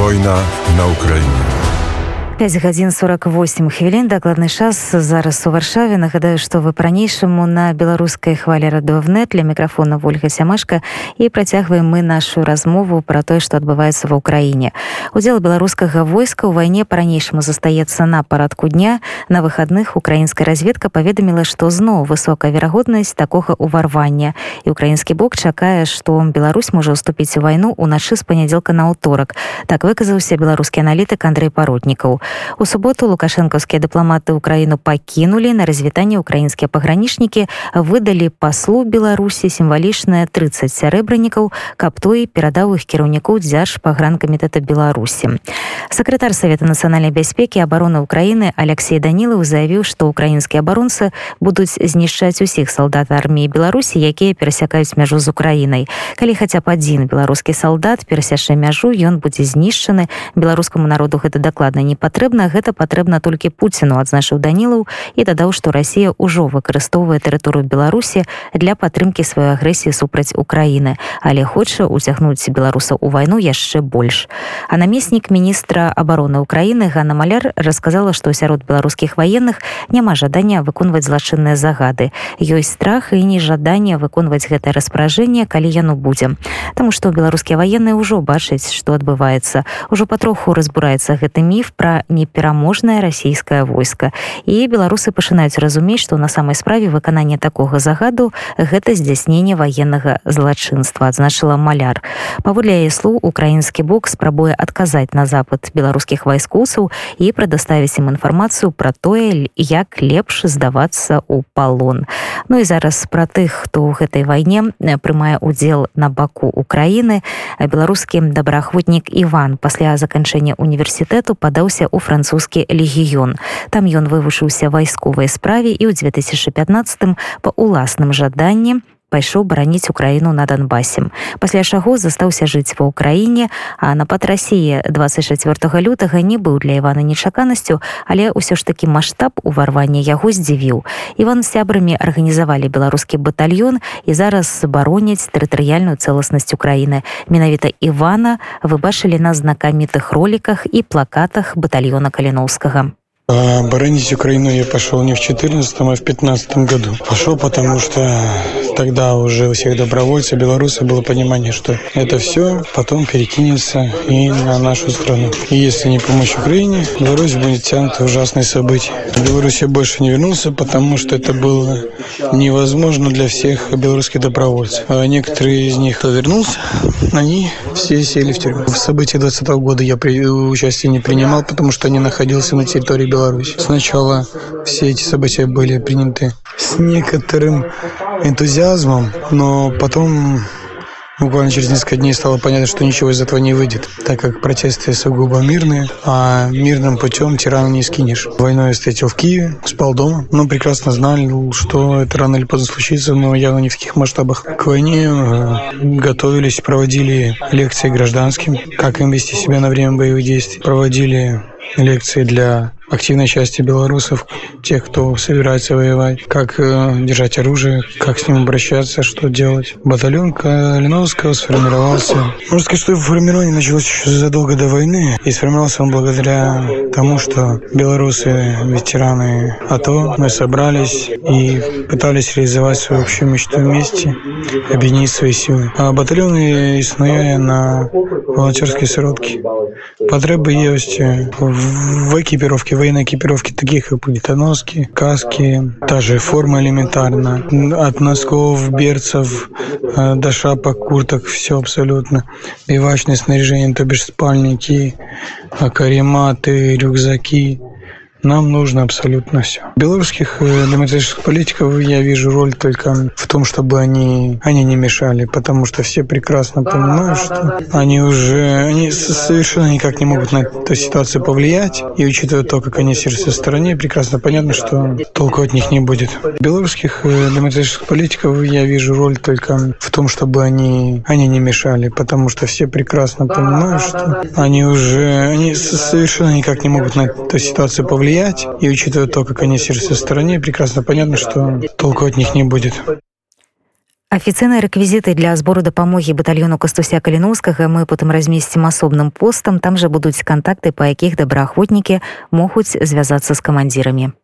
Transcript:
Война на Украине. 5 гадзін 48 хвілін дакладны час зараз у варшаве нагадаю што вы па-ранейшаму на беларускай хвалі радовнет для мікрафона ольга сямашка і працягваем мы нашу размову пра тое што адбываецца ва ўкраіне удзел беларускага войска ў вайне па-ранейшаму застаецца на парадку дня на выхадных украінская разведка паведаміла што зноў высокая верагоднасць такога ўварвання і украінскі бок чакае што Беларусь можа ўступіць у вайну уначы з панядзелка на ўторак так выказаўся беларускі аналітык Андрей паротнікаў У суботу лукашэнкаўскія дыпламаты ўкраіну пакінулі на развітанне украінскія пагранічнікі выдалі паслу беларусі сімвалічныя 30 сярэбранікаў каб той перадаў іх кіраўнікоў дзярж пагранкамітэта беларусі сакратар савета нацыянальнай бяспекі абароны ўкраіны алексей данілаў заявіў што украінскія абаронцы будуць знішчаць усіх салдат арміі беларусі якія перасякаюць мяжу з украінай калі хаця б адзін беларускі салдат перасяшчэ мяжу ён будзе знішчаны беларускаму народу гэта дакладна не патрэбна Патрэбна гэта патрэбна толькі пуціну адзначыў данілаў і дадаў што Росія ўжо выкарыстоўвае тэрыторыю беларусі для падтрымкі сваёй агрэсіі супраць Украіны. Але хоча уцягнуць беларусаў у вайну яшчэ больш. А намеснік міністра обороны Украіны Ганна маляр рассказала што сярод беларускіх ваенных няма жадання выконваць злачынныя загады. Ёсць страх і нежаданне выконваць гэтае распаражэнне калі яно будзе. Таму што беларускія ваенныя ўжо бачаць што адбываецца. Ўжо патроху разбураецца гэты міф пра непераможнае расійскае войска. І беларусы пачынаюць разумець што на самай справе выкананне такога загаду гэта здзяйсненне ваеннага злачынства адзначыла маляр. Паводле яе слоў украінскі бок спрабуе адказаць на запад беларускіх вайскоўцаў і прадаставіць ім інфармацыю пра тое як лепш здавацца ў палон. Ну і зараз пра тых хто ў гэтай вайне прымае удзел на баку Украіны. Беларускі добраахвотнік Іван пасля заканчэння універсітэту падаўся ў французскі легіён там ён вывучыўся вайсковай справе і ў 2015 па уласным жаданні пайшоў бараніць украіну на донбасе пасля чаго застаўся жыць ва ўкраіне а напад рассіі 24 лютага не быў для ивана нечаканасцю але ўсё ж такі маштаб уварвання яго здзівіў. Иван сябрамі арганізавалі беларускі батальён і зараз забароняць тэрытарыяльную цэласнасць украіны. Менавіта ивана вы бачылі на знакамітых роліках і плакатах батальёна каліноўскага Боронить Украину я пошел не в 14 а в 15 году. Пошел, потому что тогда уже у всех добровольцев, белорусов было понимание, что это все потом перекинется и на нашу страну. И если не помочь Украине, Беларусь будет тянута ужасные события. В Беларусь я больше не вернулся, потому что это было невозможно для всех белорусских добровольцев. А некоторые из них, вернулся, они все сели в тюрьму. В событиях 20 -го года я при... участие не принимал, потому что не находился на территории Беларуси. Сначала все эти события были приняты с некоторым энтузиазмом, но потом Буквально через несколько дней стало понятно, что ничего из этого не выйдет, так как протесты сугубо мирные, а мирным путем тирана не скинешь. Войну я встретил в Киеве, спал дома, но прекрасно знал, что это рано или поздно случится, но явно не в таких масштабах. К войне э, готовились, проводили лекции гражданским, как им вести себя на время боевых действий, проводили лекции для активной части белорусов, тех, кто собирается воевать, как э, держать оружие, как с ним обращаться, что делать. Батальон Калиновского сформировался. Можно сказать, что формирование началось еще задолго до войны, и сформировался он благодаря тому, что белорусы, ветераны АТО, мы собрались и пытались реализовать свою общую мечту вместе, объединить свои силы. А батальон існує на волонтерській сиротці. Потреби є ось в екіпіровці военной экипировки, таких как плитоноски, каски, та же форма элементарно. От носков, берцев э, до шапок, курток, все абсолютно. Бивачное снаряжение, то бишь спальники, карематы, рюкзаки. Нам нужно абсолютно все. Белорусских э, демократических политиков я вижу роль только в том, чтобы они, они не мешали, потому что все прекрасно понимают, что они уже они совершенно никак не могут на эту ситуацию повлиять. И учитывая то, как они сердце в стороне, прекрасно понятно, что толку от них не будет. Белорусских э, демократических политиков я вижу роль только в том, чтобы они, они не мешали, потому что все прекрасно понимают, что они уже они совершенно никак не могут на эту ситуацию повлиять влиять. И учитывая то, как они сердце в стороне, прекрасно понятно, что толку от них не будет. афіцыйныя рэквізіты для збору дапамогі батальёну кастуся каліноўскага мы потым размесцім асобным постам там жа будуць кантакты па якіх добраахвотнікі могуць звязацца з камандзірамі